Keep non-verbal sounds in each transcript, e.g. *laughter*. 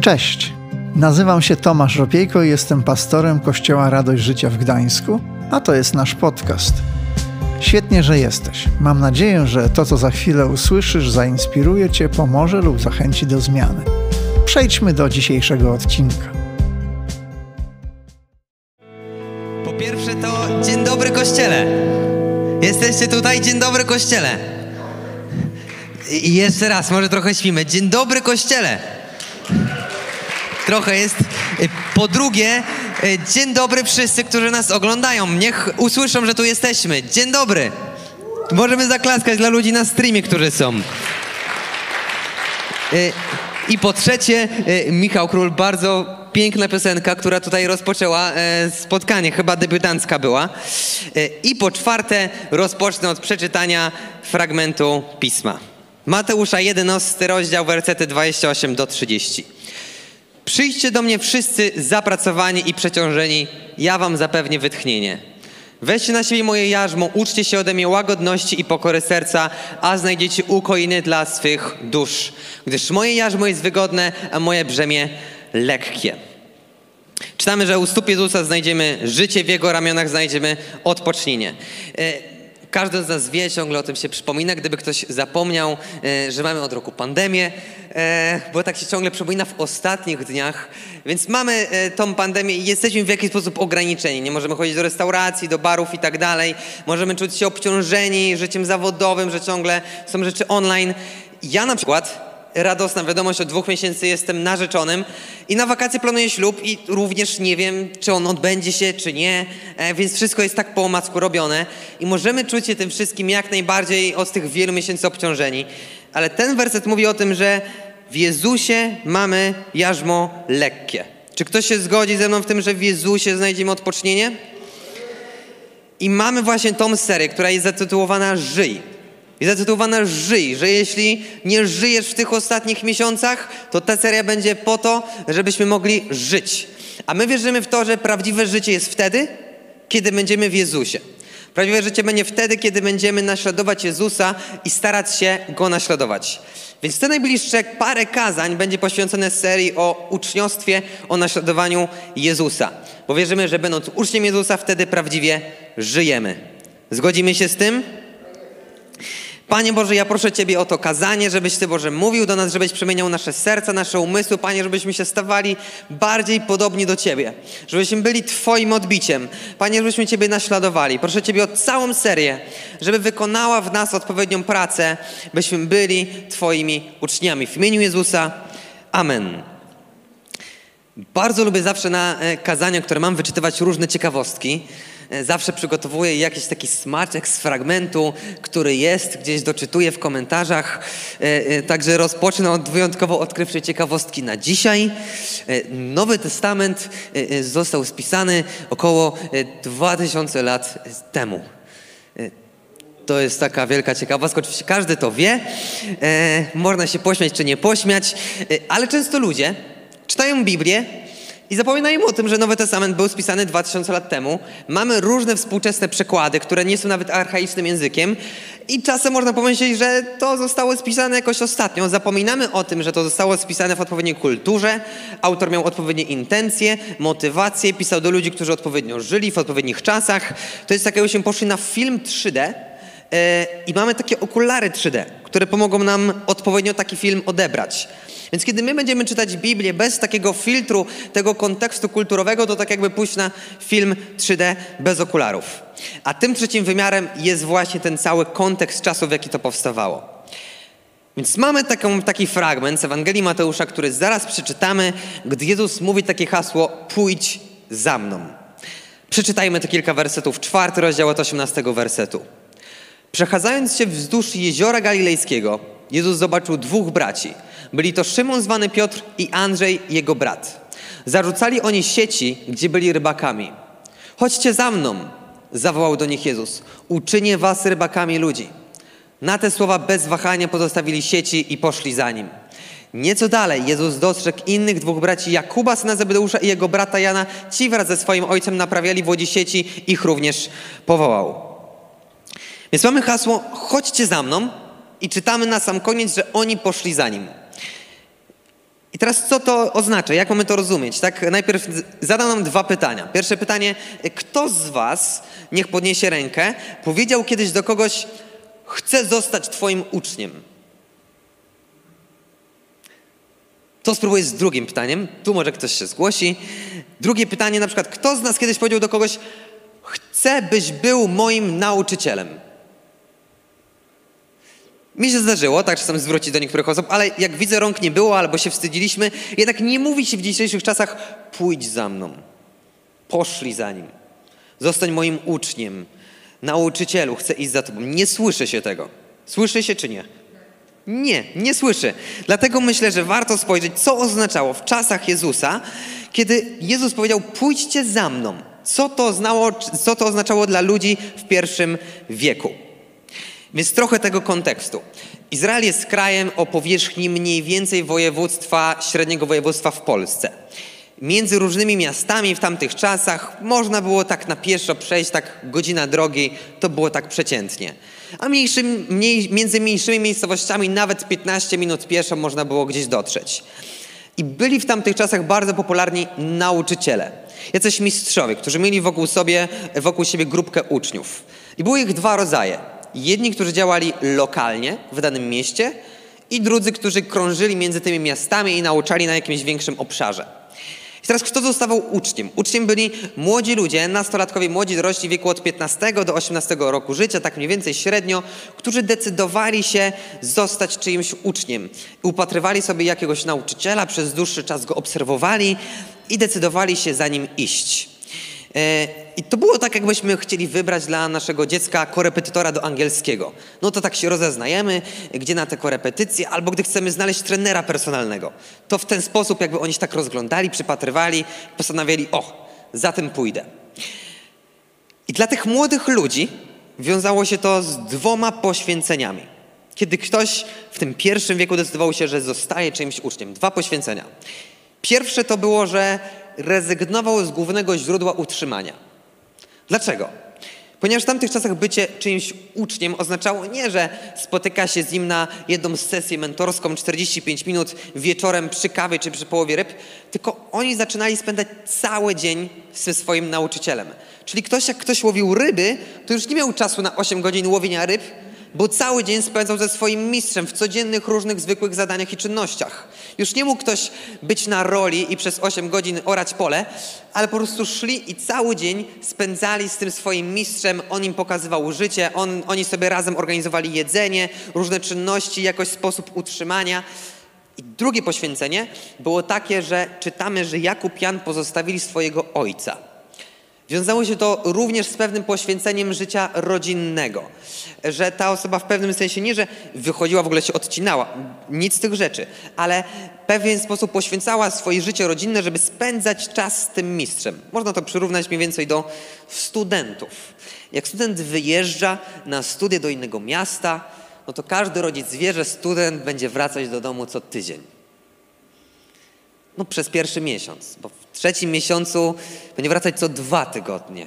Cześć, nazywam się Tomasz Ropiejko i jestem pastorem Kościoła Radość Życia w Gdańsku, a to jest nasz podcast. Świetnie, że jesteś. Mam nadzieję, że to, co za chwilę usłyszysz, zainspiruje Cię, pomoże lub zachęci do zmiany. Przejdźmy do dzisiejszego odcinka. Po pierwsze to dzień dobry kościele. Jesteście tutaj, dzień dobry kościele. I jeszcze raz, może trochę śpimy. Dzień dobry kościele. Trochę jest. Po drugie, dzień dobry wszyscy, którzy nas oglądają. Niech usłyszą, że tu jesteśmy. Dzień dobry. Możemy zaklaskać dla ludzi na streamie, którzy są. I po trzecie, Michał Król, bardzo piękna piosenka, która tutaj rozpoczęła spotkanie, chyba debiutancka była. I po czwarte, rozpocznę od przeczytania fragmentu pisma. Mateusza 11 rozdział, wersety 28 do 30. Przyjdźcie do mnie wszyscy zapracowani i przeciążeni, ja wam zapewnię wytchnienie. Weźcie na siebie moje jarzmo, uczcie się ode mnie łagodności i pokory serca, a znajdziecie ukojiny dla swych dusz. Gdyż moje jarzmo jest wygodne, a moje brzemię lekkie. Czytamy, że u stóp Jezusa znajdziemy życie, w Jego ramionach znajdziemy odpocznienie. Każdy z nas wie, ciągle o tym się przypomina, gdyby ktoś zapomniał, że mamy od roku pandemię, bo tak się ciągle przypomina w ostatnich dniach. Więc mamy tą pandemię i jesteśmy w jakiś sposób ograniczeni. Nie możemy chodzić do restauracji, do barów i tak dalej. Możemy czuć się obciążeni życiem zawodowym, że ciągle są rzeczy online. Ja na przykład radosna wiadomość, od dwóch miesięcy jestem narzeczonym i na wakacje planuję ślub i również nie wiem, czy on odbędzie się, czy nie, więc wszystko jest tak po omacku robione i możemy czuć się tym wszystkim jak najbardziej od tych wielu miesięcy obciążeni. Ale ten werset mówi o tym, że w Jezusie mamy jarzmo lekkie. Czy ktoś się zgodzi ze mną w tym, że w Jezusie znajdziemy odpocznienie? I mamy właśnie tą serię, która jest zatytułowana Żyj. Jest zatytułowana Żyj, że jeśli nie żyjesz w tych ostatnich miesiącach, to ta seria będzie po to, żebyśmy mogli żyć. A my wierzymy w to, że prawdziwe życie jest wtedy, kiedy będziemy w Jezusie. Prawdziwe życie będzie wtedy, kiedy będziemy naśladować Jezusa i starać się Go naśladować. Więc te najbliższe parę kazań będzie poświęcone serii o uczniostwie, o naśladowaniu Jezusa. Bo wierzymy, że będąc uczniem Jezusa, wtedy prawdziwie żyjemy. Zgodzimy się z tym? Panie Boże, ja proszę Ciebie o to kazanie, żebyś Ty, Boże, mówił do nas, żebyś przemieniał nasze serca, nasze umysły, Panie, żebyśmy się stawali bardziej podobni do Ciebie, żebyśmy byli Twoim odbiciem, Panie, żebyśmy Ciebie naśladowali. Proszę Ciebie o całą serię, żeby wykonała w nas odpowiednią pracę, byśmy byli Twoimi uczniami. W imieniu Jezusa, Amen. Bardzo lubię zawsze na kazaniach, które mam, wyczytywać różne ciekawostki zawsze przygotowuję jakiś taki smaczek z fragmentu, który jest, gdzieś doczytuję w komentarzach. Także rozpocznę od wyjątkowo odkrywczej ciekawostki na dzisiaj. Nowy Testament został spisany około 2000 lat temu. To jest taka wielka ciekawostka. Oczywiście każdy to wie. można się pośmiać czy nie pośmiać, ale często ludzie czytają Biblię i zapominają o tym, że Nowy Testament był spisany 2000 lat temu. Mamy różne współczesne przekłady, które nie są nawet archaicznym językiem i czasem można pomyśleć, że to zostało spisane jakoś ostatnio. Zapominamy o tym, że to zostało spisane w odpowiedniej kulturze. Autor miał odpowiednie intencje, motywacje, pisał do ludzi, którzy odpowiednio żyli w odpowiednich czasach. To jest tak, jakbyśmy poszli na film 3D i mamy takie okulary 3D, które pomogą nam odpowiednio taki film odebrać. Więc kiedy my będziemy czytać Biblię bez takiego filtru, tego kontekstu kulturowego, to tak jakby pójść na film 3D bez okularów. A tym trzecim wymiarem jest właśnie ten cały kontekst czasu, w jaki to powstawało. Więc mamy taką, taki fragment z Ewangelii Mateusza, który zaraz przeczytamy, gdy Jezus mówi takie hasło: pójdź za mną. Przeczytajmy te kilka wersetów. Czwarty rozdział od 18 wersetu. Przechadzając się wzdłuż jeziora galilejskiego, Jezus zobaczył dwóch braci. Byli to Szymon zwany Piotr i Andrzej, jego brat. Zarzucali oni sieci, gdzie byli rybakami. Chodźcie za mną, zawołał do nich Jezus. Uczynię was rybakami ludzi. Na te słowa bez wahania pozostawili sieci i poszli za nim. Nieco dalej Jezus dostrzegł innych dwóch braci, Jakuba, syna Zebedeusza i jego brata Jana. Ci wraz ze swoim ojcem naprawiali w łodzi sieci, ich również powołał. Więc mamy hasło, chodźcie za mną i czytamy na sam koniec, że oni poszli za nim. I teraz co to oznacza? Jak mamy to rozumieć? Tak, najpierw zadam nam dwa pytania. Pierwsze pytanie, kto z was, niech podniesie rękę, powiedział kiedyś do kogoś, chcę zostać twoim uczniem? To spróbuję z drugim pytaniem. Tu może ktoś się zgłosi. Drugie pytanie, na przykład, kto z nas kiedyś powiedział do kogoś, chcę, byś był moim nauczycielem? Mi się zdarzyło, tak czasem zwrócić do niektórych osób, ale jak widzę rąk nie było albo się wstydziliśmy, jednak nie mówi się w dzisiejszych czasach pójdź za mną, poszli za nim, zostań moim uczniem, nauczycielu, chcę iść za tobą. Nie słyszy się tego. Słyszy się czy nie? Nie, nie słyszy. Dlatego myślę, że warto spojrzeć, co oznaczało w czasach Jezusa, kiedy Jezus powiedział pójdźcie za mną. Co to, znało, co to oznaczało dla ludzi w pierwszym wieku? Więc trochę tego kontekstu. Izrael jest krajem o powierzchni mniej więcej województwa, średniego województwa w Polsce. Między różnymi miastami w tamtych czasach można było tak na pieszo przejść, tak godzina drogi, to było tak przeciętnie. A mniej, między mniejszymi miejscowościami nawet 15 minut pieszo można było gdzieś dotrzeć. I byli w tamtych czasach bardzo popularni nauczyciele. Jacyś mistrzowie, którzy mieli wokół, sobie, wokół siebie grupkę uczniów. I były ich dwa rodzaje – Jedni, którzy działali lokalnie w danym mieście i drudzy, którzy krążyli między tymi miastami i nauczali na jakimś większym obszarze. I teraz kto zostawał uczniem? Uczniem byli młodzi ludzie, nastolatkowie, młodzi dorośli w wieku od 15 do 18 roku życia, tak mniej więcej średnio, którzy decydowali się zostać czyimś uczniem. Upatrywali sobie jakiegoś nauczyciela, przez dłuższy czas go obserwowali i decydowali się za nim iść. E, I to było tak, jakbyśmy chcieli wybrać dla naszego dziecka korepetytora do angielskiego. No to tak się rozeznajemy, gdzie na te korepetycje, albo gdy chcemy znaleźć trenera personalnego. To w ten sposób jakby oni się tak rozglądali, przypatrywali, postanawiali, o, za tym pójdę. I dla tych młodych ludzi wiązało się to z dwoma poświęceniami. Kiedy ktoś w tym pierwszym wieku decydował się, że zostaje czyimś uczniem. Dwa poświęcenia. Pierwsze to było, że rezygnował z głównego źródła utrzymania. Dlaczego? Ponieważ w tamtych czasach bycie czyimś uczniem oznaczało nie, że spotyka się z nim na jedną sesję mentorską 45 minut wieczorem przy kawie czy przy połowie ryb, tylko oni zaczynali spędzać cały dzień ze swoim nauczycielem. Czyli ktoś, jak ktoś łowił ryby, to już nie miał czasu na 8 godzin łowienia ryb, bo cały dzień spędzał ze swoim mistrzem w codziennych, różnych, zwykłych zadaniach i czynnościach. Już nie mógł ktoś być na roli i przez 8 godzin orać pole, ale po prostu szli i cały dzień spędzali z tym swoim mistrzem. On im pokazywał życie, on, oni sobie razem organizowali jedzenie, różne czynności, jakoś sposób utrzymania. I drugie poświęcenie było takie, że czytamy, że Jakub Jan pozostawili swojego ojca. Wiązało się to również z pewnym poświęceniem życia rodzinnego, że ta osoba w pewnym sensie nie, że wychodziła, w ogóle się odcinała, nic z tych rzeczy, ale w pewien sposób poświęcała swoje życie rodzinne, żeby spędzać czas z tym mistrzem. Można to przyrównać mniej więcej do studentów. Jak student wyjeżdża na studia do innego miasta, no to każdy rodzic wie, że student będzie wracać do domu co tydzień. No przez pierwszy miesiąc, bo w trzecim miesiącu będzie wracać co dwa tygodnie.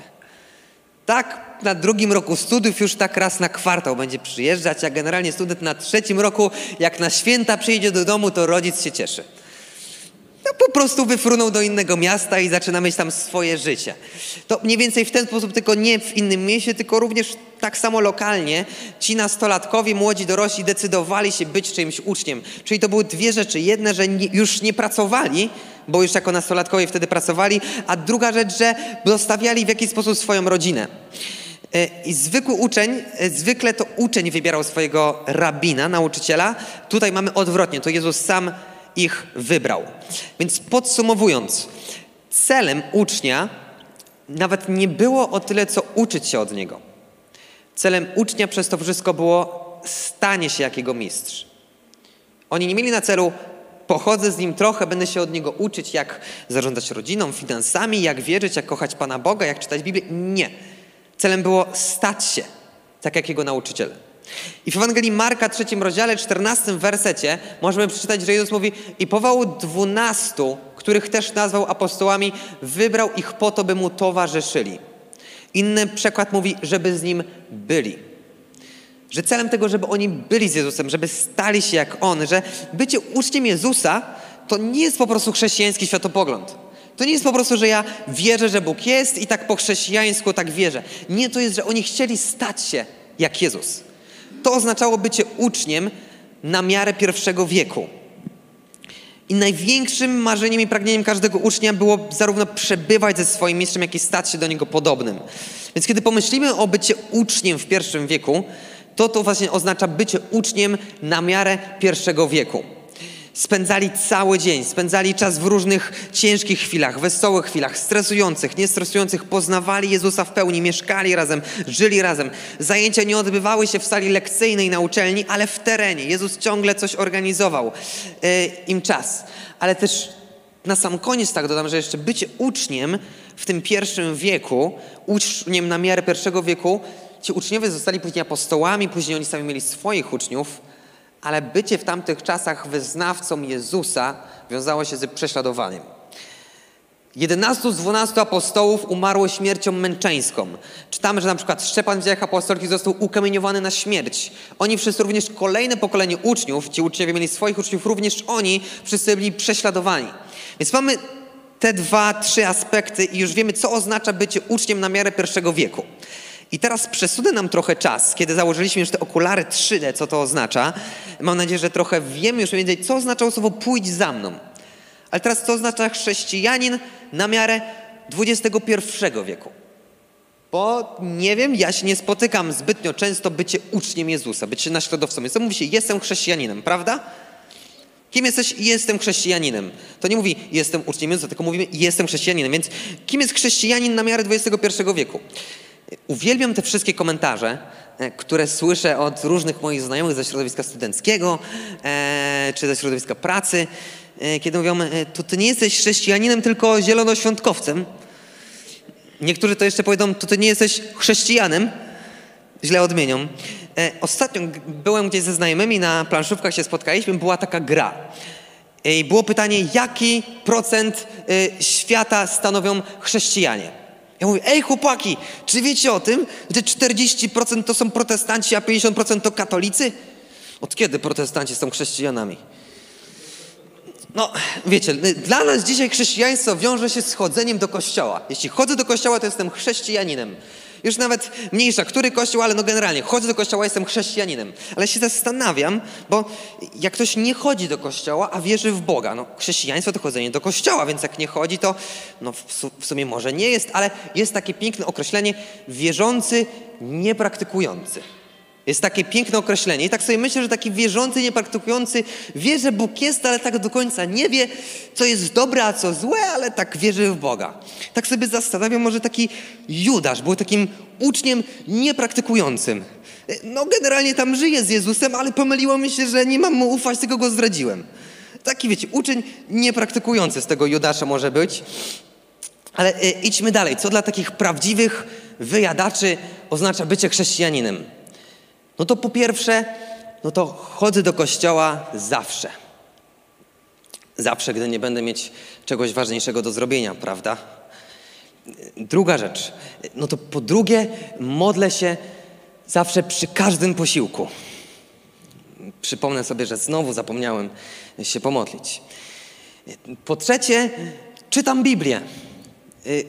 Tak, na drugim roku studiów już tak raz na kwartał będzie przyjeżdżać, a generalnie student na trzecim roku, jak na święta przyjdzie do domu, to rodzic się cieszy. No po prostu wyfrunął do innego miasta i zaczyna mieć tam swoje życie. To mniej więcej w ten sposób, tylko nie w innym mieście, tylko również tak samo lokalnie ci nastolatkowie, młodzi dorośli decydowali się być czyimś uczniem. Czyli to były dwie rzeczy. Jedna, że nie, już nie pracowali, bo już jako nastolatkowie wtedy pracowali, a druga rzecz, że zostawiali w jakiś sposób swoją rodzinę. E, I zwykły uczeń, e, zwykle to uczeń wybierał swojego rabina, nauczyciela. Tutaj mamy odwrotnie, to Jezus sam ich wybrał. Więc podsumowując, celem ucznia nawet nie było o tyle, co uczyć się od niego. Celem ucznia przez to wszystko było stanie się jak jego mistrz. Oni nie mieli na celu pochodzę z nim trochę, będę się od niego uczyć, jak zarządzać rodziną, finansami, jak wierzyć, jak kochać Pana Boga, jak czytać Biblię. Nie. Celem było stać się tak jak jego nauczyciel. I w Ewangelii Marka, trzecim rozdziale, czternastym wersecie możemy przeczytać, że Jezus mówi i powołał dwunastu, których też nazwał apostołami, wybrał ich po to, by mu towarzyszyli. Inny przekład mówi, żeby z nim byli. Że celem tego, żeby oni byli z Jezusem, żeby stali się jak On, że bycie uczniem Jezusa to nie jest po prostu chrześcijański światopogląd. To nie jest po prostu, że ja wierzę, że Bóg jest i tak po chrześcijańsku tak wierzę. Nie, to jest, że oni chcieli stać się jak Jezus. To oznaczało bycie uczniem na miarę pierwszego wieku. I największym marzeniem i pragnieniem każdego ucznia było zarówno przebywać ze swoim mistrzem, jak i stać się do niego podobnym. Więc kiedy pomyślimy o bycie uczniem w pierwszym wieku, to to właśnie oznacza bycie uczniem na miarę pierwszego wieku. Spędzali cały dzień, spędzali czas w różnych ciężkich chwilach, wesołych chwilach, stresujących, niestresujących, poznawali Jezusa w pełni, mieszkali razem, żyli razem. Zajęcia nie odbywały się w sali lekcyjnej na uczelni, ale w terenie. Jezus ciągle coś organizował yy, im czas. Ale też na sam koniec tak dodam, że jeszcze bycie uczniem w tym pierwszym wieku, uczniem na miarę pierwszego wieku, ci uczniowie zostali później apostołami, później oni sami mieli swoich uczniów, ale bycie w tamtych czasach wyznawcą Jezusa wiązało się z prześladowaniem. 11 z 12 apostołów umarło śmiercią męczeńską. Czytamy, że na przykład Szczepan w dziejach apostolskich został ukamieniowany na śmierć. Oni wszyscy, również kolejne pokolenie uczniów, ci uczniowie mieli swoich uczniów, również oni wszyscy byli prześladowani. Więc mamy te dwa, trzy aspekty i już wiemy, co oznacza bycie uczniem na miarę pierwszego wieku. I teraz przesunę nam trochę czas, kiedy założyliśmy już te okulary 3D, co to oznacza. Mam nadzieję, że trochę wiemy już więcej, co oznaczało słowo pójdź za mną. Ale teraz co oznacza chrześcijanin na miarę XXI wieku? Bo nie wiem, ja się nie spotykam zbytnio często bycie uczniem Jezusa, bycie naśladowcą. To mówi się, jestem chrześcijaninem, prawda? Kim jesteś? Jestem chrześcijaninem. To nie mówi, jestem uczniem Jezusa, tylko mówimy, jestem chrześcijaninem. Więc kim jest chrześcijanin na miarę XXI wieku? Uwielbiam te wszystkie komentarze, e, które słyszę od różnych moich znajomych ze środowiska studenckiego e, czy ze środowiska pracy, e, kiedy mówią, to ty nie jesteś chrześcijaninem, tylko zielonoświątkowcem. Niektórzy to jeszcze powiedzą, to ty nie jesteś chrześcijanem, źle odmienią. Ostatnio byłem gdzieś ze znajomymi, na planszówkach się spotkaliśmy, była taka gra. I było pytanie, jaki procent świata stanowią chrześcijanie? Ja mówię, ej chłopaki, czy wiecie o tym, że 40% to są protestanci, a 50% to katolicy? Od kiedy protestanci są chrześcijanami? No, wiecie, dla nas dzisiaj chrześcijaństwo wiąże się z chodzeniem do kościoła. Jeśli chodzę do kościoła, to jestem chrześcijaninem. Już nawet mniejsza, który kościół, ale no generalnie chodzę do kościoła, jestem chrześcijaninem. Ale się zastanawiam, bo jak ktoś nie chodzi do kościoła, a wierzy w Boga, no chrześcijaństwo to chodzenie do kościoła, więc jak nie chodzi, to no w sumie może nie jest, ale jest takie piękne określenie wierzący, niepraktykujący. Jest takie piękne określenie. I tak sobie myślę, że taki wierzący, niepraktykujący wie, że Bóg jest, ale tak do końca nie wie, co jest dobre, a co złe, ale tak wierzy w Boga. Tak sobie zastanawiam, może taki Judasz był takim uczniem niepraktykującym. No generalnie tam żyje z Jezusem, ale pomyliło mi się, że nie mam mu ufać, tylko go zdradziłem. Taki wiecie, uczeń niepraktykujący z tego Judasza może być. Ale y, idźmy dalej. Co dla takich prawdziwych wyjadaczy oznacza bycie chrześcijaninem? No to po pierwsze, no to chodzę do kościoła zawsze. Zawsze, gdy nie będę mieć czegoś ważniejszego do zrobienia, prawda? Druga rzecz, no to po drugie, modlę się zawsze przy każdym posiłku. Przypomnę sobie, że znowu zapomniałem się pomodlić. Po trzecie, czytam Biblię.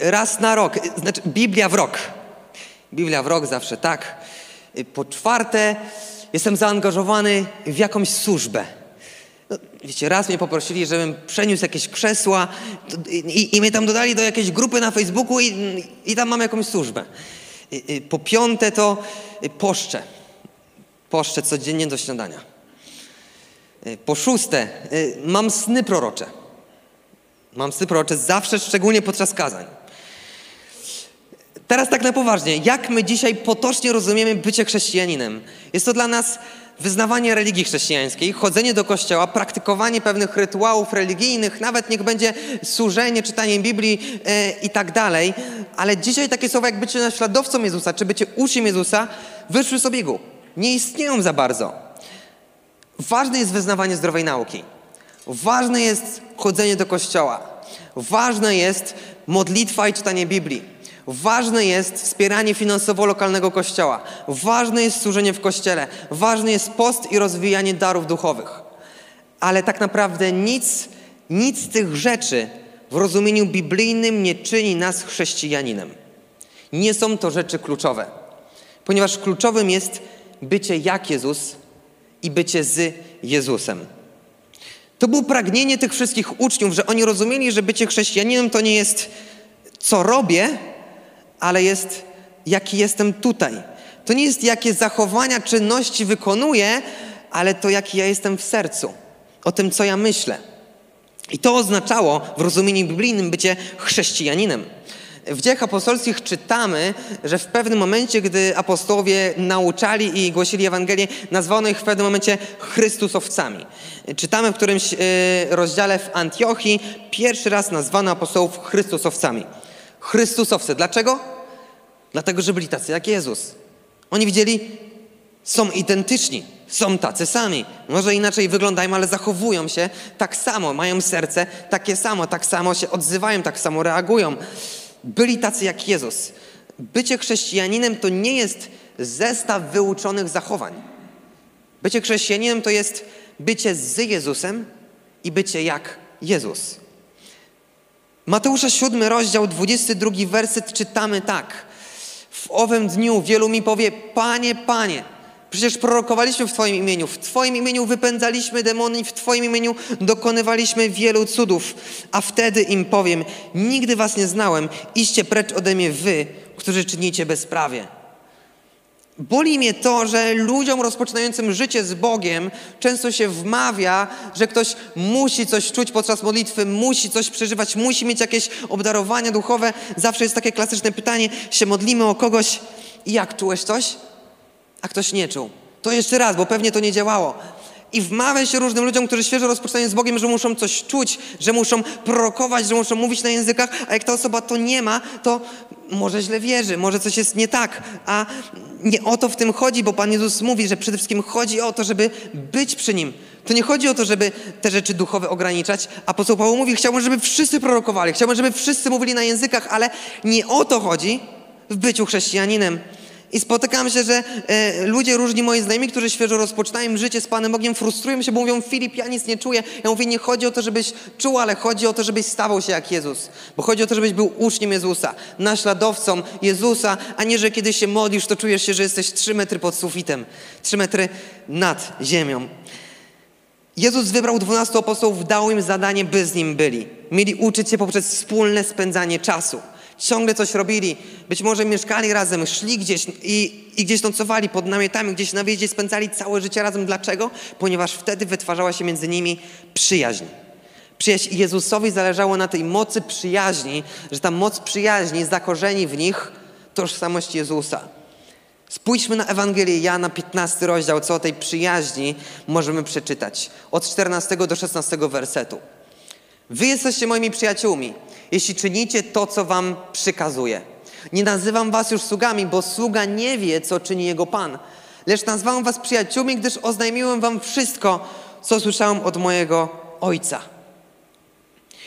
Raz na rok, znaczy Biblia w rok. Biblia w rok zawsze tak. Y, po czwarte, jestem zaangażowany w jakąś służbę. No, wiecie, raz mnie poprosili, żebym przeniósł jakieś krzesła i, i mnie tam dodali do jakiejś grupy na Facebooku i, i tam mam jakąś służbę. Y, y, po piąte to poszczę. Poszczę codziennie do śniadania. Po szóste, mam sny prorocze. Mam sny prorocze zawsze, szczególnie podczas kazań. Teraz tak na poważnie, jak my dzisiaj potocznie rozumiemy bycie chrześcijaninem? Jest to dla nas wyznawanie religii chrześcijańskiej, chodzenie do kościoła, praktykowanie pewnych rytuałów religijnych, nawet niech będzie służenie, czytanie Biblii e, i tak dalej. Ale dzisiaj takie słowa jak bycie naśladowcą Jezusa, czy bycie uczniem Jezusa, wyszły z obiegu. Nie istnieją za bardzo. Ważne jest wyznawanie zdrowej nauki. Ważne jest chodzenie do kościoła. Ważne jest modlitwa i czytanie Biblii. Ważne jest wspieranie finansowo lokalnego kościoła. Ważne jest służenie w kościele. Ważny jest post i rozwijanie darów duchowych. Ale tak naprawdę nic Nic z tych rzeczy w rozumieniu biblijnym nie czyni nas chrześcijaninem. Nie są to rzeczy kluczowe, ponieważ kluczowym jest bycie jak Jezus i bycie z Jezusem. To było pragnienie tych wszystkich uczniów, że oni rozumieli, że bycie chrześcijaninem to nie jest co robię, ale jest jaki jestem tutaj. To nie jest jakie zachowania, czynności wykonuję, ale to jaki ja jestem w sercu, o tym, co ja myślę. I to oznaczało w rozumieniu biblijnym bycie chrześcijaninem. W dziejach apostolskich czytamy, że w pewnym momencie, gdy apostołowie nauczali i głosili Ewangelię, nazwano ich w pewnym momencie Chrystusowcami. Czytamy w którymś e, rozdziale w Antiochii, pierwszy raz nazwano apostołów Chrystusowcami. Chrystusowcy. Dlaczego? Dlatego, że byli tacy jak Jezus. Oni widzieli, są identyczni, są tacy sami. Może inaczej wyglądają, ale zachowują się tak samo, mają serce takie samo, tak samo się odzywają, tak samo reagują. Byli tacy jak Jezus. Bycie chrześcijaninem to nie jest zestaw wyuczonych zachowań. Bycie chrześcijaninem to jest bycie z Jezusem i bycie jak Jezus. Mateusza 7 rozdział 22 werset czytamy tak. W owym dniu wielu mi powie, Panie, Panie, przecież prorokowaliśmy w Twoim imieniu, w Twoim imieniu wypędzaliśmy demony, w Twoim imieniu dokonywaliśmy wielu cudów. A wtedy im powiem, nigdy Was nie znałem, iście precz ode mnie Wy, którzy czynicie bezprawie. Boli mnie to, że ludziom rozpoczynającym życie z Bogiem często się wmawia, że ktoś musi coś czuć podczas modlitwy, musi coś przeżywać, musi mieć jakieś obdarowania duchowe. Zawsze jest takie klasyczne pytanie, się modlimy o kogoś i jak czułeś coś? A ktoś nie czuł. To jeszcze raz, bo pewnie to nie działało. I wmawia się różnym ludziom, którzy świeżo rozpoczynają z Bogiem, że muszą coś czuć, że muszą prorokować, że muszą mówić na językach, a jak ta osoba to nie ma, to może źle wierzy, może coś jest nie tak. A nie o to w tym chodzi, bo Pan Jezus mówi, że przede wszystkim chodzi o to, żeby być przy Nim. To nie chodzi o to, żeby te rzeczy duchowe ograniczać. Apostoł Paweł mówi, chciałbym, żeby wszyscy prorokowali, chciałbym, żeby wszyscy mówili na językach, ale nie o to chodzi w byciu chrześcijaninem. I spotykam się, że e, ludzie, różni moi znajomi, którzy świeżo rozpoczynają życie z Panem Bogiem, frustrują się, bo mówią, Filip, ja nic nie czuję. Ja mówię, nie chodzi o to, żebyś czuł, ale chodzi o to, żebyś stawał się jak Jezus. Bo chodzi o to, żebyś był uczniem Jezusa, naśladowcą Jezusa, a nie, że kiedy się modlisz, to czujesz się, że jesteś trzy metry pod sufitem, trzy metry nad ziemią. Jezus wybrał dwunastu apostołów, dał im zadanie, by z Nim byli. Mieli uczyć się poprzez wspólne spędzanie czasu ciągle coś robili. Być może mieszkali razem, szli gdzieś i, i gdzieś nocowali pod namiotami, gdzieś na wjeździe spędzali całe życie razem. Dlaczego? Ponieważ wtedy wytwarzała się między nimi przyjaźń. Przyjaźń Jezusowi zależało na tej mocy przyjaźni, że ta moc przyjaźni zakorzeni w nich tożsamość Jezusa. Spójrzmy na Ewangelię Jana, 15 rozdział, co o tej przyjaźni możemy przeczytać. Od 14 do 16 wersetu. Wy jesteście moimi przyjaciółmi, jeśli czynicie to, co wam przykazuje. Nie nazywam was już sługami, bo sługa nie wie, co czyni jego Pan. Lecz nazwałem was przyjaciółmi, gdyż oznajmiłem wam wszystko, co słyszałem od mojego Ojca.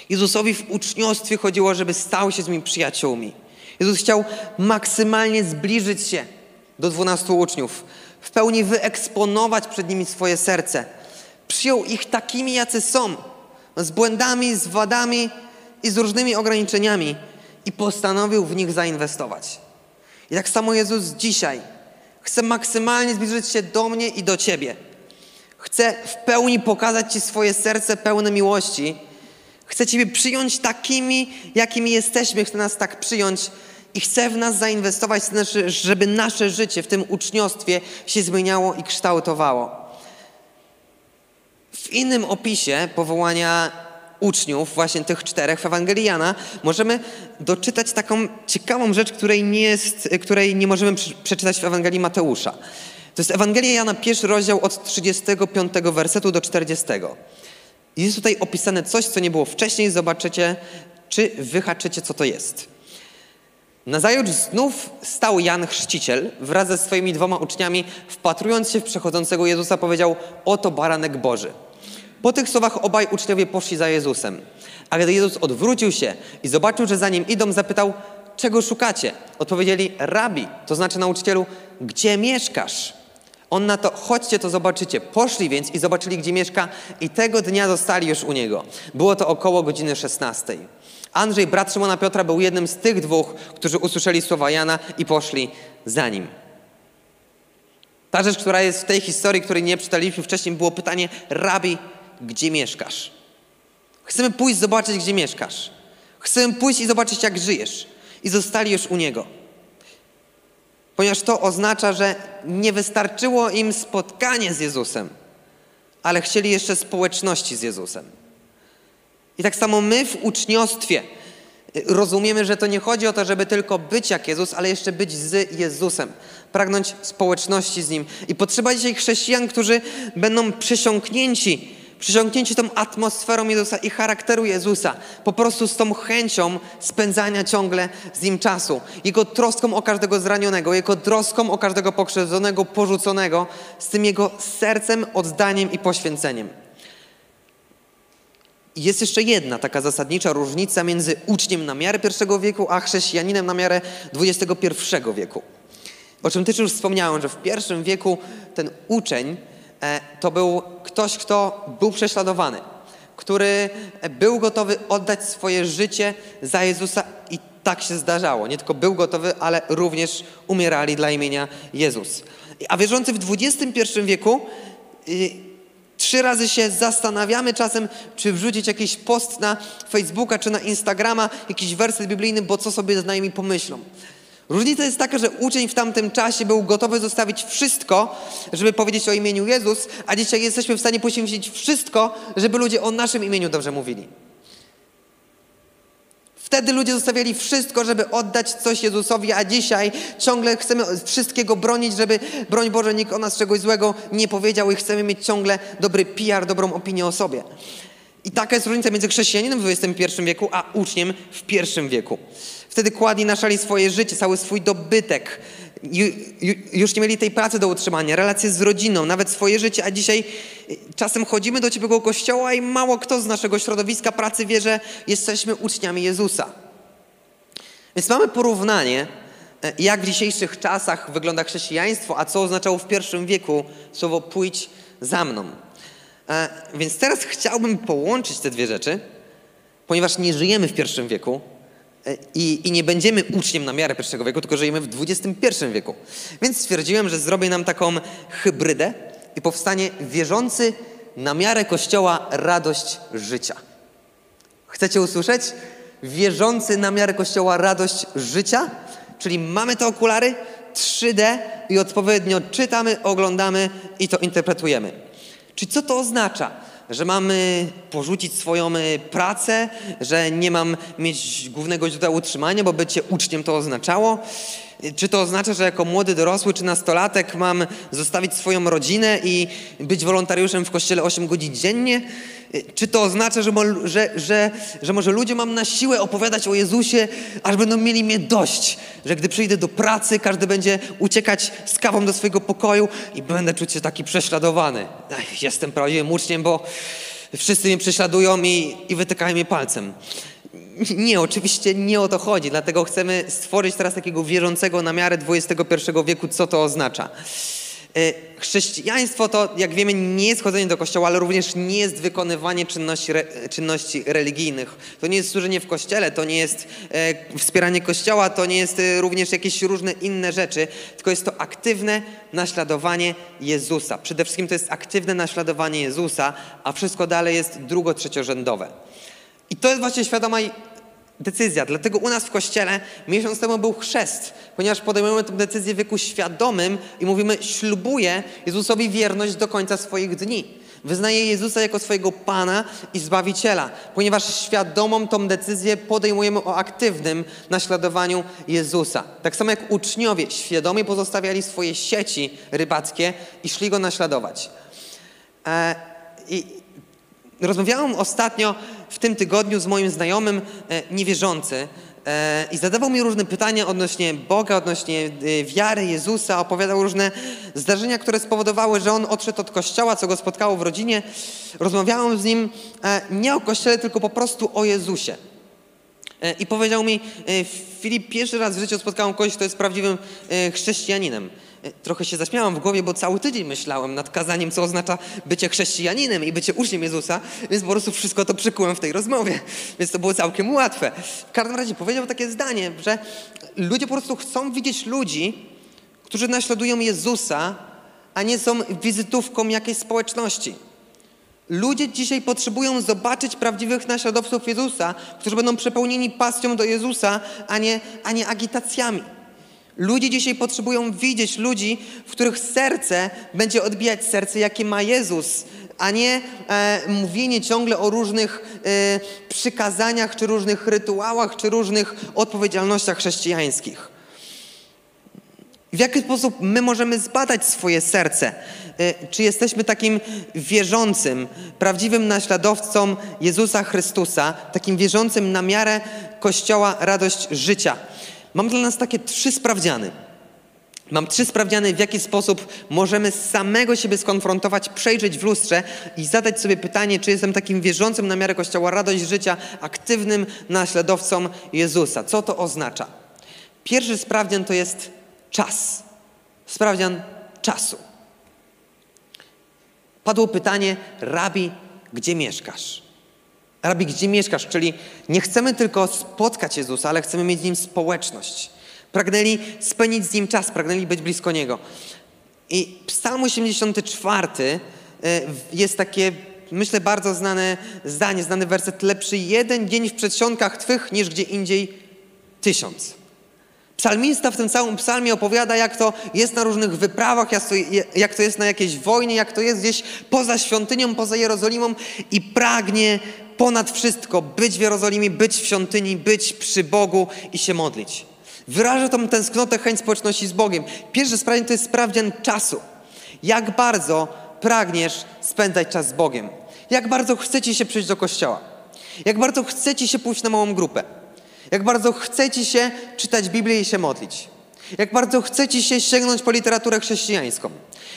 Jezusowi w uczniostwie chodziło, żeby stał się z nimi przyjaciółmi. Jezus chciał maksymalnie zbliżyć się do dwunastu uczniów, w pełni wyeksponować przed nimi swoje serce. Przyjął ich takimi, jacy są, z błędami, z wadami, i z różnymi ograniczeniami i postanowił w nich zainwestować. I tak samo Jezus dzisiaj chce maksymalnie zbliżyć się do mnie i do Ciebie. Chce w pełni pokazać Ci swoje serce pełne miłości. Chce Ciebie przyjąć takimi, jakimi jesteśmy. Chce nas tak przyjąć i chce w nas zainwestować, żeby nasze życie w tym uczniostwie się zmieniało i kształtowało. W innym opisie powołania uczniów, właśnie tych czterech w Ewangelii Jana, możemy doczytać taką ciekawą rzecz, której nie, jest, której nie możemy przeczytać w Ewangelii Mateusza. To jest Ewangelia Jana, pierwszy rozdział od 35 wersetu do 40. Jest tutaj opisane coś, co nie było wcześniej. Zobaczycie, czy wyhaczycie, co to jest. Nazajutrz znów stał Jan Chrzciciel wraz ze swoimi dwoma uczniami, wpatrując się w przechodzącego Jezusa, powiedział: Oto baranek Boży. Po tych słowach obaj uczniowie poszli za Jezusem. A gdy Jezus odwrócił się i zobaczył, że za nim idą, zapytał, czego szukacie? Odpowiedzieli, rabi, to znaczy nauczycielu, gdzie mieszkasz? On na to, chodźcie, to zobaczycie. Poszli więc i zobaczyli, gdzie mieszka i tego dnia zostali już u niego. Było to około godziny 16. Andrzej, brat Szymona Piotra, był jednym z tych dwóch, którzy usłyszeli słowa Jana i poszli za nim. Ta rzecz, która jest w tej historii, której nie czytaliśmy wcześniej, było pytanie, rabi, gdzie mieszkasz? Chcemy pójść zobaczyć, gdzie mieszkasz. Chcemy pójść i zobaczyć, jak żyjesz. I zostali już u niego. Ponieważ to oznacza, że nie wystarczyło im spotkanie z Jezusem, ale chcieli jeszcze społeczności z Jezusem. I tak samo my w uczniostwie rozumiemy, że to nie chodzi o to, żeby tylko być jak Jezus, ale jeszcze być z Jezusem, pragnąć społeczności z Nim. I potrzeba dzisiaj chrześcijan, którzy będą przesiąknięci przyciągnięci tą atmosferą Jezusa i charakteru Jezusa, po prostu z tą chęcią spędzania ciągle z Nim czasu, Jego troską o każdego zranionego, Jego troską o każdego pokrzywdzonego, porzuconego, z tym Jego sercem, oddaniem i poświęceniem. Jest jeszcze jedna taka zasadnicza różnica między uczniem na miarę pierwszego wieku, a chrześcijaninem na miarę XXI wieku. O czym też już wspomniałem, że w pierwszym wieku ten uczeń E, to był ktoś, kto był prześladowany, który był gotowy oddać swoje życie za Jezusa i tak się zdarzało. Nie tylko był gotowy, ale również umierali dla imienia Jezus. A wierzący w XXI wieku y, trzy razy się zastanawiamy czasem, czy wrzucić jakiś post na Facebooka czy na Instagrama, jakiś werset biblijny, bo co sobie znajomi pomyślą. Różnica jest taka, że uczeń w tamtym czasie był gotowy zostawić wszystko, żeby powiedzieć o imieniu Jezus, a dzisiaj jesteśmy w stanie poświęcić wszystko, żeby ludzie o naszym imieniu dobrze mówili. Wtedy ludzie zostawiali wszystko, żeby oddać coś Jezusowi, a dzisiaj ciągle chcemy wszystkiego bronić, żeby, broń Boże, nikt o nas czegoś złego nie powiedział i chcemy mieć ciągle dobry PR, dobrą opinię o sobie. I taka jest różnica między chrześcijaninem w XXI wieku, a uczniem w I wieku. Wtedy kładli na szali swoje życie, cały swój dobytek. Już nie mieli tej pracy do utrzymania, relacje z rodziną, nawet swoje życie, a dzisiaj y, czasem chodzimy do ciebie kościoła i mało kto z naszego środowiska pracy wie, że jesteśmy uczniami Jezusa. Więc mamy porównanie, y, jak w dzisiejszych czasach wygląda chrześcijaństwo, a co oznaczało w pierwszym wieku słowo pójdź za mną. E, więc teraz chciałbym połączyć te dwie rzeczy, ponieważ nie żyjemy w pierwszym wieku, E, I, I, nie będziemy uczniem na miarę pierwszego wieku, tylko żyjemy w XXI wieku. Więc stwierdziłem, że zrobię nam taką hybrydę i powstanie wierzący na miarę Kościoła radość życia. Chcecie usłyszeć? Wierzący na miarę Kościoła radość życia? Czyli mamy te okulary 3D i odpowiednio czytamy, oglądamy i to interpretujemy. Czyli co to oznacza? Że mamy porzucić swoją y, pracę, że nie mam mieć głównego źródła utrzymania, bo bycie uczniem to oznaczało. Czy to oznacza, że jako młody dorosły czy nastolatek mam zostawić swoją rodzinę i być wolontariuszem w kościele 8 godzin dziennie? Czy to oznacza, że, że, że, że może ludzie mam na siłę opowiadać o Jezusie, aż będą mieli mnie dość? Że gdy przyjdę do pracy, każdy będzie uciekać z kawą do swojego pokoju i będę czuć się taki prześladowany. Ech, jestem prawdziwym uczniem, bo wszyscy mnie prześladują i, i wytykają mnie palcem. *laughs* Nie, oczywiście nie o to chodzi, dlatego chcemy stworzyć teraz takiego wierzącego na miarę XXI wieku, co to oznacza. E, chrześcijaństwo to, jak wiemy, nie jest chodzenie do kościoła, ale również nie jest wykonywanie czynności, re, czynności religijnych. To nie jest służenie w kościele, to nie jest e, wspieranie kościoła, to nie jest e, również jakieś różne inne rzeczy, tylko jest to aktywne naśladowanie Jezusa. Przede wszystkim to jest aktywne naśladowanie Jezusa, a wszystko dalej jest drugo-trzeciorzędowe. I to jest właśnie świadoma decyzja. Dlatego u nas w kościele miesiąc temu był chrzest, ponieważ podejmujemy tę decyzję w wieku świadomym i mówimy, ślubuję Jezusowi wierność do końca swoich dni. Wyznaję Jezusa jako swojego Pana i Zbawiciela, ponieważ świadomą tą decyzję podejmujemy o aktywnym naśladowaniu Jezusa. Tak samo jak uczniowie świadomie pozostawiali swoje sieci rybackie i szli Go naśladować. E, I Rozmawiałem ostatnio w tym tygodniu z moim znajomym e, niewierzący e, i zadawał mi różne pytania odnośnie Boga, odnośnie e, wiary Jezusa, opowiadał różne zdarzenia, które spowodowały, że on odszedł od kościoła, co go spotkało w rodzinie. Rozmawiałem z nim nie o kościele, tylko po prostu o Jezusie. I powiedział mi, Filip, pierwszy raz w życiu spotkałem kogoś, kto jest prawdziwym chrześcijaninem. Trochę się zaśmiałam w głowie, bo cały tydzień myślałem nad kazaniem, co oznacza bycie chrześcijaninem i bycie uczniem Jezusa, więc po prostu wszystko to przykułem w tej rozmowie. Więc to było całkiem łatwe. W każdym razie powiedział takie zdanie, że ludzie po prostu chcą widzieć ludzi, którzy naśladują Jezusa, a nie są wizytówką jakiejś społeczności. Ludzie dzisiaj potrzebują zobaczyć prawdziwych naśladowców Jezusa, którzy będą przepełnieni pasją do Jezusa, a nie, a nie agitacjami. Ludzie dzisiaj potrzebują widzieć ludzi, w których serce będzie odbijać serce, jakie ma Jezus, a nie e, mówienie ciągle o różnych e, przykazaniach, czy różnych rytuałach, czy różnych odpowiedzialnościach chrześcijańskich. W jaki sposób my możemy zbadać swoje serce? E, czy jesteśmy takim wierzącym, prawdziwym naśladowcą Jezusa Chrystusa, takim wierzącym na miarę Kościoła radość życia? Mam dla nas takie trzy sprawdziany. Mam trzy sprawdziany, w jaki sposób możemy samego siebie skonfrontować, przejrzeć w lustrze i zadać sobie pytanie, czy jestem takim wierzącym na miarę Kościoła radość życia, aktywnym naśladowcą Jezusa. Co to oznacza? Pierwszy sprawdzian to jest czas. Sprawdzian czasu. Padło pytanie, rabi, gdzie mieszkasz? Rabi, gdzie mieszkasz? Czyli nie chcemy tylko spotkać Jezusa, ale chcemy mieć z Nim społeczność. Pragnęli spędzić z Nim czas, pragnęli być blisko Niego. I Psalm 84 e, jest takie, myślę, bardzo znane zdanie, znany werset. Lepszy jeden dzień w przedsionkach Twych niż gdzie indziej tysiąc. Psalmista w tym całym psalmie opowiada, jak to jest na różnych wyprawach, jak to jest na jakiejś wojnie, jak to jest gdzieś poza świątynią, poza Jerozolimą i pragnie ponad wszystko być w Jerozolimie, być w świątyni, być przy Bogu i się modlić. Wyraża tą tęsknotę, chęć społeczności z Bogiem. Pierwsze sprawdzian to jest sprawdzian czasu. Jak bardzo pragniesz spędzać czas z Bogiem? Jak bardzo chcecie się przyjść do kościoła? Jak bardzo chcecie się pójść na małą grupę? Jak bardzo chcecie się czytać Biblię i się modlić? Jak bardzo chcecie się sięgnąć po literaturę chrześcijańską?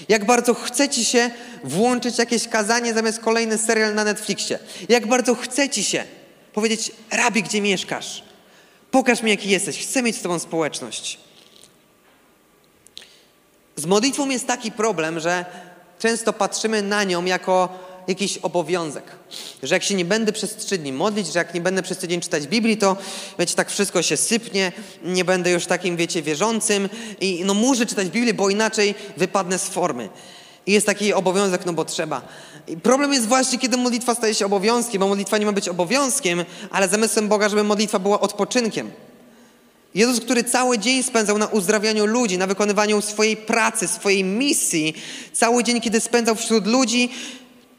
Jak bardzo chcecie się włączyć jakieś kazanie zamiast kolejny serial na Netflixie? Jak bardzo chcecie się powiedzieć, rabi, gdzie mieszkasz? Pokaż mi, jaki jesteś. Chcę mieć z Tobą społeczność. Z modlitwą jest taki problem, że często patrzymy na nią jako jakiś obowiązek. Że jak się nie będę przez trzy dni modlić, że jak nie będę przez tydzień czytać Biblii, to wiecie, tak wszystko się sypnie, nie będę już takim, wiecie, wierzącym i no muszę czytać Biblię, bo inaczej wypadnę z formy. I jest taki obowiązek, no bo trzeba. I problem jest właśnie, kiedy modlitwa staje się obowiązkiem, bo modlitwa nie ma być obowiązkiem, ale zamysłem Boga, żeby modlitwa była odpoczynkiem. Jezus, który cały dzień spędzał na uzdrawianiu ludzi, na wykonywaniu swojej pracy, swojej misji, cały dzień, kiedy spędzał wśród ludzi,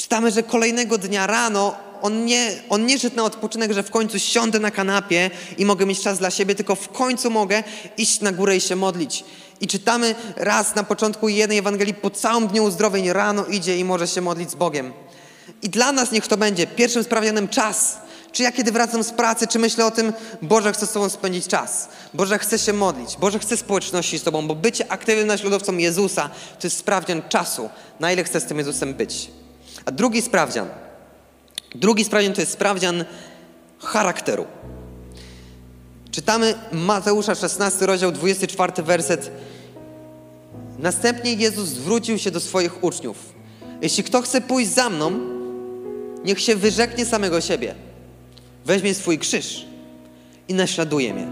czytamy, że kolejnego dnia rano on nie, on nie szedł na odpoczynek, że w końcu siądę na kanapie i mogę mieć czas dla siebie, tylko w końcu mogę iść na górę i się modlić. I czytamy raz na początku jednej Ewangelii, po całym dniu uzdrowień rano idzie i może się modlić z Bogiem. I dla nas niech to będzie pierwszym sprawdzianem czas. Czy ja kiedy wracam z pracy, czy myślę o tym, Boże, chcę z Tobą spędzić czas. Boże, chcę się modlić. Boże, chcę społeczności z Tobą, bo bycie aktywnym naśladowcą Jezusa to jest sprawdzian czasu, na ile chcę z tym Jezusem być. A drugi sprawdzian, drugi sprawdzian to jest sprawdzian charakteru. Czytamy Mateusza 16, rozdział 24, werset. Następnie Jezus zwrócił się do swoich uczniów. Jeśli kto chce pójść za mną, niech się wyrzeknie samego siebie. Weźmie swój krzyż i naśladuje mnie.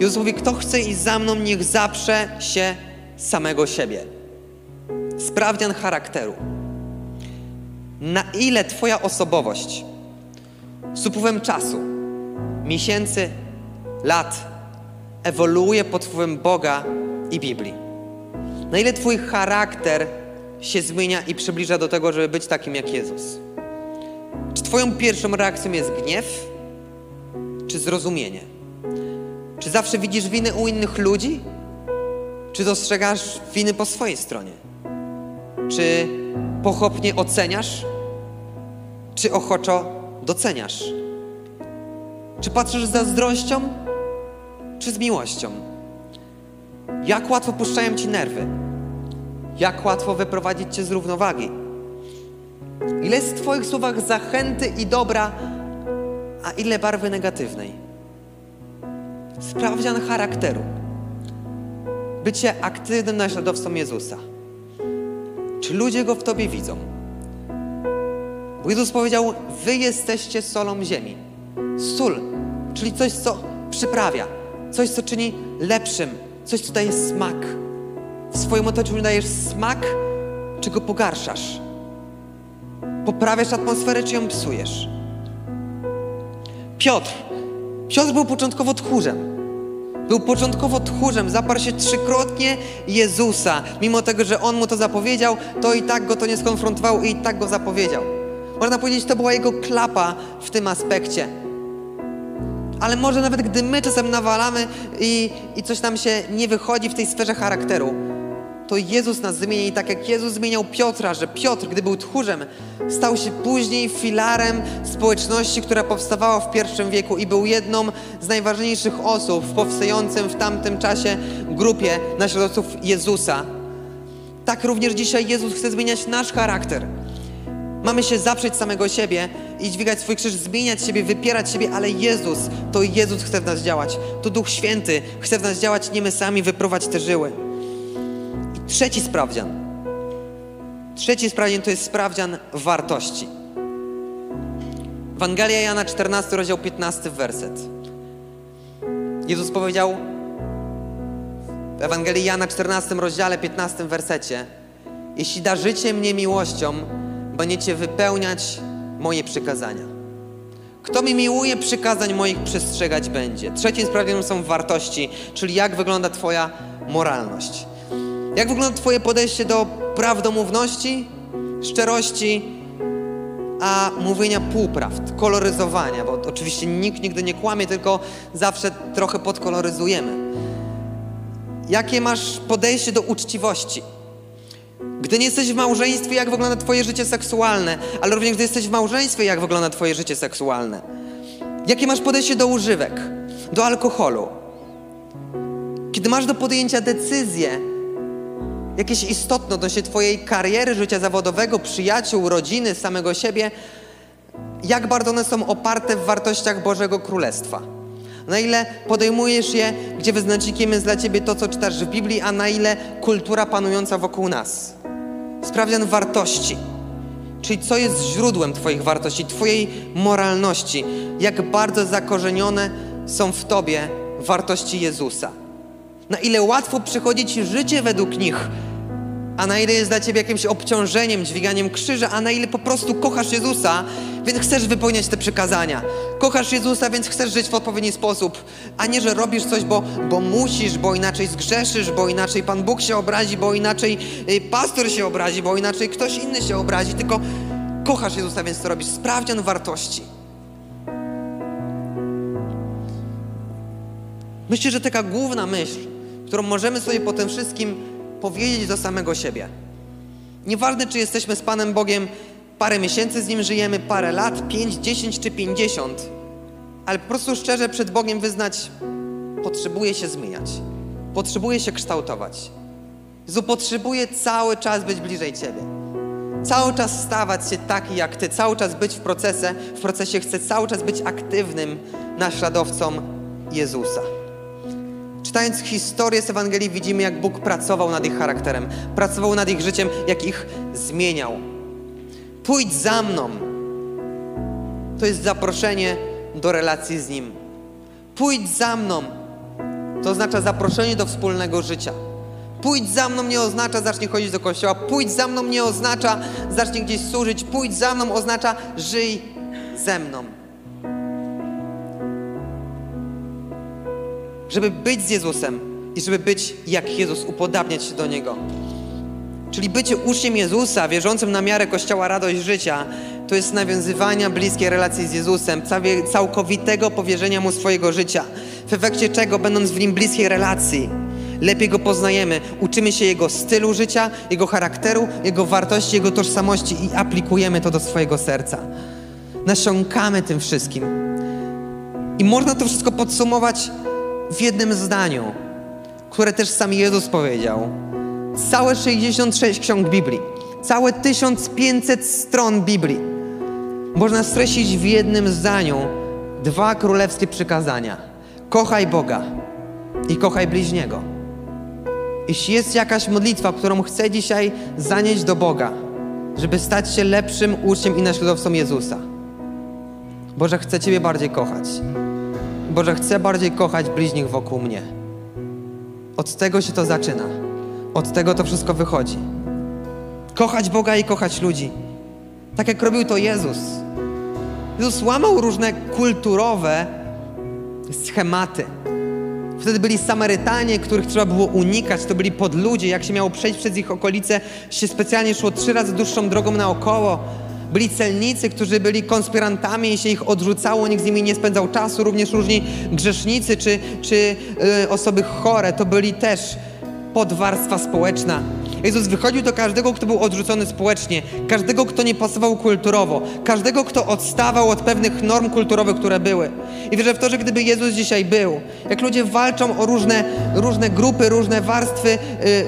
Jezus mówi, kto chce iść za mną, niech zaprze się samego siebie. Sprawdzian charakteru na ile Twoja osobowość z upływem czasu, miesięcy, lat ewoluuje pod wpływem Boga i Biblii. Na ile Twój charakter się zmienia i przybliża do tego, żeby być takim jak Jezus. Czy Twoją pierwszą reakcją jest gniew, czy zrozumienie? Czy zawsze widzisz winy u innych ludzi? Czy dostrzegasz winy po swojej stronie? Czy pochopnie oceniasz, czy ochoczo doceniasz? Czy patrzysz z zazdrością, czy z miłością? Jak łatwo puszczają ci nerwy? Jak łatwo wyprowadzić cię z równowagi? Ile jest w Twoich słowach zachęty i dobra, a ile barwy negatywnej? Sprawdzian charakteru. bycie aktywnym naśladowcą Jezusa. Czy ludzie Go w Tobie widzą? Bo Jezus powiedział, wy jesteście solą ziemi. Sól, czyli coś, co przyprawia, coś, co czyni lepszym, coś, co daje smak. W swoim otoczeniu dajesz smak, czy go pogarszasz? Poprawiasz atmosferę, czy ją psujesz? Piotr. Piotr był początkowo tchórzem. Był początkowo tchórzem, zaparł się trzykrotnie Jezusa. Mimo tego, że On mu to zapowiedział, to i tak go to nie skonfrontował i tak go zapowiedział. Można powiedzieć, to była jego klapa w tym aspekcie. Ale może nawet gdy my czasem nawalamy i, i coś nam się nie wychodzi w tej sferze charakteru, to Jezus nas zmieni, tak jak Jezus zmieniał Piotra, że Piotr, gdy był tchórzem, stał się później filarem społeczności, która powstawała w pierwszym wieku i był jedną z najważniejszych osób w powstającym w tamtym czasie grupie naśladowców Jezusa. Tak również dzisiaj Jezus chce zmieniać nasz charakter. Mamy się zaprzeć samego siebie i dźwigać swój krzyż, zmieniać siebie, wypierać siebie, ale Jezus, to Jezus chce w nas działać. To Duch Święty chce w nas działać, nie my sami wyprowadź te żyły. I trzeci sprawdzian. Trzeci sprawdzian to jest sprawdzian wartości. Ewangelia Jana 14, rozdział 15, werset. Jezus powiedział w Ewangelii Jana 14, rozdziale 15, wersecie Jeśli darzycie mnie miłością, będziecie wypełniać moje przykazania. Kto mi miłuje, przykazań moich przestrzegać będzie. Trzecim sprawdzianem są wartości, czyli jak wygląda Twoja moralność. Jak wygląda Twoje podejście do prawdomówności, szczerości, a mówienia półprawd, koloryzowania, bo oczywiście nikt nigdy nie kłamie, tylko zawsze trochę podkoloryzujemy. Jakie masz podejście do uczciwości? Gdy nie jesteś w małżeństwie, jak wygląda Twoje życie seksualne, ale również gdy jesteś w małżeństwie, jak wygląda Twoje życie seksualne. Jakie masz podejście do używek, do alkoholu? Kiedy masz do podjęcia decyzję, jakieś istotne odnośnie Twojej kariery, życia zawodowego, przyjaciół, rodziny, samego siebie, jak bardzo one są oparte w wartościach Bożego Królestwa. Na ile podejmujesz je, gdzie wyznacznikiem jest dla Ciebie to, co czytasz w Biblii, a na ile kultura panująca wokół nas. Sprawdzian wartości. Czyli co jest źródłem Twoich wartości, Twojej moralności. Jak bardzo zakorzenione są w Tobie wartości Jezusa. Na ile łatwo przychodzi Ci życie według nich, a na ile jest dla Ciebie jakimś obciążeniem, dźwiganiem krzyża, a na ile po prostu kochasz Jezusa, więc chcesz wypełniać te przykazania. Kochasz Jezusa, więc chcesz żyć w odpowiedni sposób, a nie, że robisz coś, bo, bo musisz, bo inaczej zgrzeszysz, bo inaczej Pan Bóg się obrazi, bo inaczej y, pastor się obrazi, bo inaczej ktoś inny się obrazi, tylko kochasz Jezusa, więc to robisz. Sprawdzian wartości. Myślę, że taka główna myśl, którą możemy sobie po tym wszystkim powiedzieć do samego siebie. Nieważne, czy jesteśmy z Panem Bogiem parę miesięcy z Nim żyjemy, parę lat, pięć, dziesięć czy pięćdziesiąt, ale po prostu szczerze przed Bogiem wyznać, potrzebuję się zmieniać, potrzebuję się kształtować. Jezu, potrzebuję cały czas być bliżej Ciebie. Cały czas stawać się taki jak Ty, cały czas być w procesie, w procesie chcę cały czas być aktywnym naśladowcą Jezusa. Czytając historię z Ewangelii widzimy, jak Bóg pracował nad ich charakterem, pracował nad ich życiem, jak ich zmieniał. Pójdź za mną. To jest zaproszenie do relacji z Nim. Pójdź za mną. To oznacza zaproszenie do wspólnego życia. Pójdź za mną nie oznacza zacznij chodzić do kościoła. Pójdź za mną nie oznacza zacznij gdzieś służyć. Pójdź za mną oznacza żyj ze mną. Żeby być z Jezusem i żeby być jak Jezus, upodabniać się do Niego. Czyli bycie uczniem Jezusa, wierzącym na miarę Kościoła radość życia, to jest nawiązywania bliskiej relacji z Jezusem, całkowitego powierzenia Mu swojego życia. W efekcie czego, będąc w Nim bliskiej relacji, lepiej Go poznajemy, uczymy się Jego stylu życia, Jego charakteru, Jego wartości, Jego tożsamości i aplikujemy to do swojego serca. Nasiąkamy tym wszystkim. I można to wszystko podsumować w jednym zdaniu, które też sam Jezus powiedział. Całe 66 ksiąg Biblii, całe 1500 stron Biblii można streścić w jednym zdaniu dwa królewskie przykazania. Kochaj Boga i kochaj bliźniego. Jeśli jest jakaś modlitwa, którą chcę dzisiaj zanieść do Boga, żeby stać się lepszym uczniem i naśladowcą Jezusa. Boże, chcę Ciebie bardziej kochać. Boże, chcę bardziej kochać bliźnich wokół mnie. Od tego się to zaczyna. Od tego to wszystko wychodzi. Kochać Boga i kochać ludzi. Tak jak robił to Jezus. Jezus łamał różne kulturowe schematy. Wtedy byli Samarytanie, których trzeba było unikać, to byli podludzie. Jak się miało przejść przez ich okolice, się specjalnie szło trzy razy dłuższą drogą naokoło. Byli celnicy, którzy byli konspirantami i się ich odrzucało, nikt z nimi nie spędzał czasu. Również różni grzesznicy czy, czy yy, osoby chore, to byli też podwarstwa społeczna. Jezus wychodził do każdego, kto był odrzucony społecznie, każdego, kto nie pasował kulturowo, każdego, kto odstawał od pewnych norm kulturowych, które były. I wierzę w to, że gdyby Jezus dzisiaj był, jak ludzie walczą o różne, różne grupy, różne warstwy y,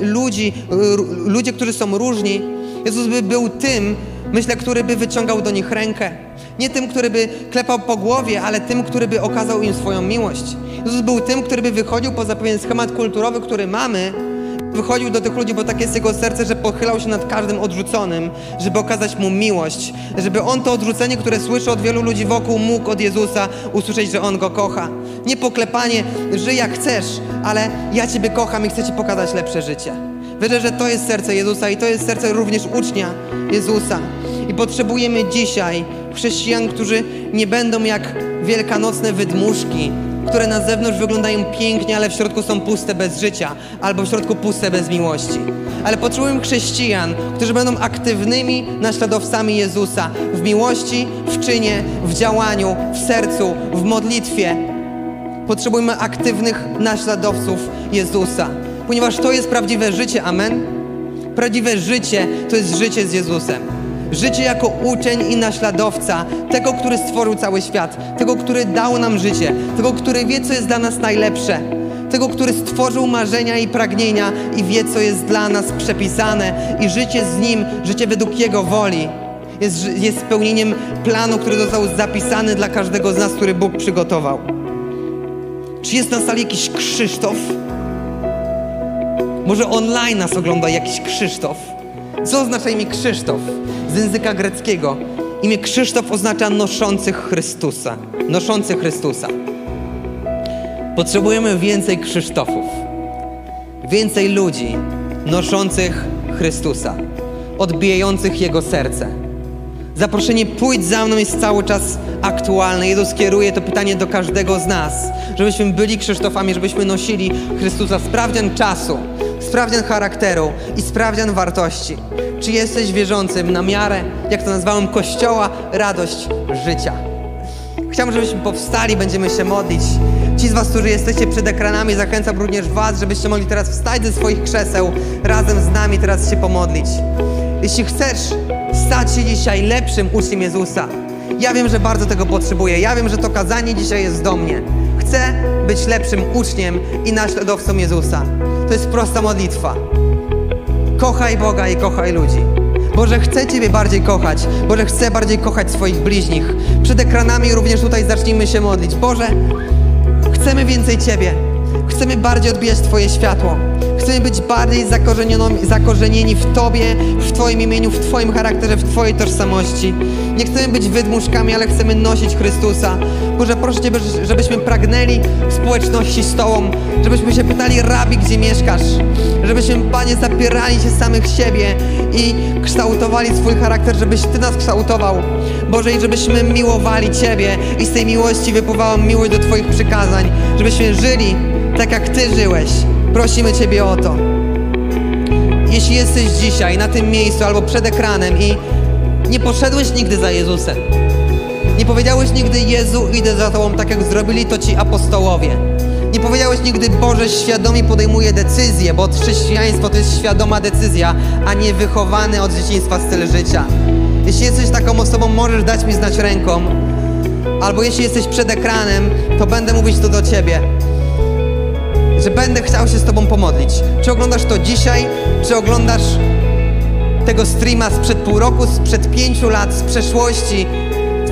ludzi, y, ludzie, którzy są różni, Jezus by był tym, myślę, który by wyciągał do nich rękę. Nie tym, który by klepał po głowie, ale tym, który by okazał im swoją miłość. Jezus był tym, który by wychodził poza pewien schemat kulturowy, który mamy, wychodził do tych ludzi, bo takie jest jego serce, że pochylał się nad każdym odrzuconym, żeby okazać mu miłość, żeby on to odrzucenie, które słyszy od wielu ludzi wokół, mógł od Jezusa usłyszeć, że on go kocha. Nie poklepanie, żyj jak chcesz, ale ja Ciebie kocham i chcę Ci pokazać lepsze życie. Wierzę, że to jest serce Jezusa i to jest serce również ucznia Jezusa. I potrzebujemy dzisiaj chrześcijan, którzy nie będą jak wielkanocne wydmuszki, które na zewnątrz wyglądają pięknie, ale w środku są puste bez życia, albo w środku puste bez miłości. Ale potrzebujemy chrześcijan, którzy będą aktywnymi naśladowcami Jezusa w miłości, w czynie, w działaniu, w sercu, w modlitwie. Potrzebujemy aktywnych naśladowców Jezusa, ponieważ to jest prawdziwe życie. Amen. Prawdziwe życie to jest życie z Jezusem. Życie jako uczeń i naśladowca tego, który stworzył cały świat, tego, który dał nam życie, tego, który wie, co jest dla nas najlepsze, tego, który stworzył marzenia i pragnienia i wie, co jest dla nas przepisane, i życie z Nim, życie według Jego woli. Jest, jest spełnieniem planu, który został zapisany dla każdego z nas, który Bóg przygotował. Czy jest na sali jakiś Krzysztof? Może online nas ogląda jakiś Krzysztof? Co oznacza imię Krzysztof z języka greckiego? Imię Krzysztof oznacza noszących Chrystusa. Noszący Chrystusa. Potrzebujemy więcej Krzysztofów. Więcej ludzi noszących Chrystusa. Odbijających Jego serce. Zaproszenie pójdź za mną jest cały czas aktualne. Jezus kieruje to pytanie do każdego z nas, żebyśmy byli Krzysztofami, żebyśmy nosili Chrystusa. Sprawdzian czasu sprawdzian charakteru i sprawdzian wartości. Czy jesteś wierzącym na miarę, jak to nazwałem, Kościoła, radość życia? Chciałbym, żebyśmy powstali, będziemy się modlić. Ci z Was, którzy jesteście przed ekranami, zachęcam również Was, żebyście mogli teraz wstać ze swoich krzeseł, razem z nami teraz się pomodlić. Jeśli chcesz stać się dzisiaj lepszym uczniem Jezusa, ja wiem, że bardzo tego potrzebuję. Ja wiem, że to kazanie dzisiaj jest do mnie. Chcę być lepszym uczniem i naśladowcą Jezusa. To jest prosta modlitwa. Kochaj Boga i kochaj ludzi. Boże, chcę Ciebie bardziej kochać. Boże, chcę bardziej kochać swoich bliźnich. Przed ekranami również tutaj zacznijmy się modlić. Boże, chcemy więcej Ciebie. Chcemy bardziej odbijać Twoje światło. Chcemy być bardziej zakorzenieni w Tobie, w Twoim imieniu, w Twoim charakterze, w Twojej tożsamości. Nie chcemy być wydmuszkami, ale chcemy nosić Chrystusa. Boże, proszę Cię, żebyśmy pragnęli społeczności z Tobą, żebyśmy się pytali, Rabi, gdzie mieszkasz? Żebyśmy, Panie, zapierali się samych siebie i kształtowali swój charakter, żebyś Ty nas kształtował. Boże, i żebyśmy miłowali Ciebie i z tej miłości wypływała miłość do Twoich przykazań, żebyśmy żyli tak, jak Ty żyłeś. Prosimy Ciebie o to. Jeśli jesteś dzisiaj na tym miejscu albo przed ekranem i nie poszedłeś nigdy za Jezusem, nie powiedziałeś nigdy Jezu, idę za Tobą, tak jak zrobili to Ci apostołowie. Nie powiedziałeś nigdy Boże, świadomie podejmuję decyzję, bo chrześcijaństwo to jest świadoma decyzja, a nie wychowany od dzieciństwa styl życia. Jeśli jesteś taką osobą, możesz dać mi znać ręką, albo jeśli jesteś przed ekranem, to będę mówić to do Ciebie że będę chciał się z Tobą pomodlić. Czy oglądasz to dzisiaj, czy oglądasz tego streama sprzed pół roku, sprzed pięciu lat, z przeszłości.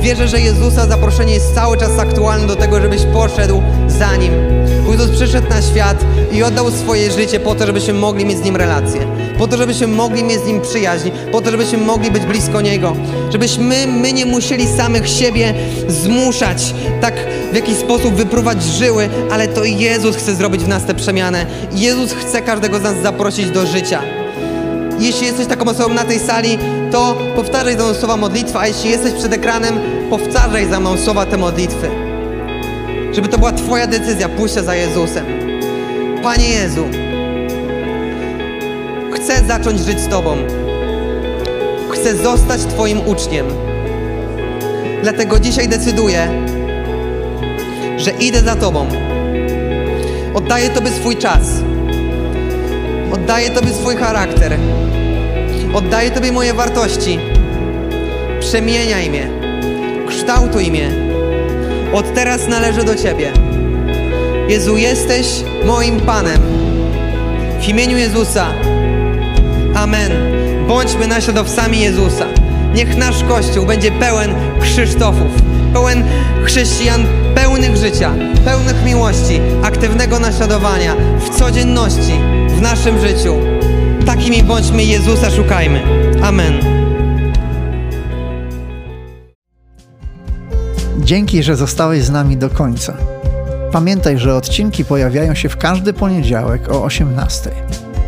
Wierzę, że Jezusa zaproszenie jest cały czas aktualne do tego, żebyś poszedł za Nim. Jezus przyszedł na świat i oddał swoje życie po to, żebyśmy mogli mieć z Nim relacje. Po to, żebyśmy mogli mieć z Nim przyjaźń. Po to, żebyśmy mogli być blisko Niego. Żebyśmy my nie musieli samych siebie zmuszać, tak w jakiś sposób wypruwać żyły, ale to Jezus chce zrobić w nas tę przemianę. Jezus chce każdego z nas zaprosić do życia. Jeśli jesteś taką osobą na tej sali, to powtarzaj za mną słowa modlitwa, a jeśli jesteś przed ekranem, powtarzaj za mną słowa te modlitwy. Żeby to była Twoja decyzja, pójścia za Jezusem. Panie Jezu, chcę zacząć żyć z Tobą. Chcę zostać Twoim uczniem. Dlatego dzisiaj decyduję, że idę za Tobą. Oddaję Tobie swój czas. Oddaję Tobie swój charakter. Oddaję Tobie moje wartości. Przemieniaj mnie. Kształtuj mnie. Od teraz należę do Ciebie. Jezu, jesteś moim Panem. W imieniu Jezusa. Amen. Bądźmy naśladowcami Jezusa. Niech nasz Kościół będzie pełen Krzysztofów, pełen chrześcijan pełnych życia, pełnych miłości, aktywnego naśladowania w codzienności, w naszym życiu. Takimi bądźmy Jezusa szukajmy. Amen. Dzięki, że zostałeś z nami do końca. Pamiętaj, że odcinki pojawiają się w każdy poniedziałek o 18.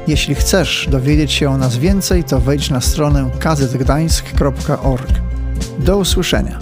Jeśli chcesz dowiedzieć się o nas więcej, to wejdź na stronę kazetgdańsk.org. Do usłyszenia.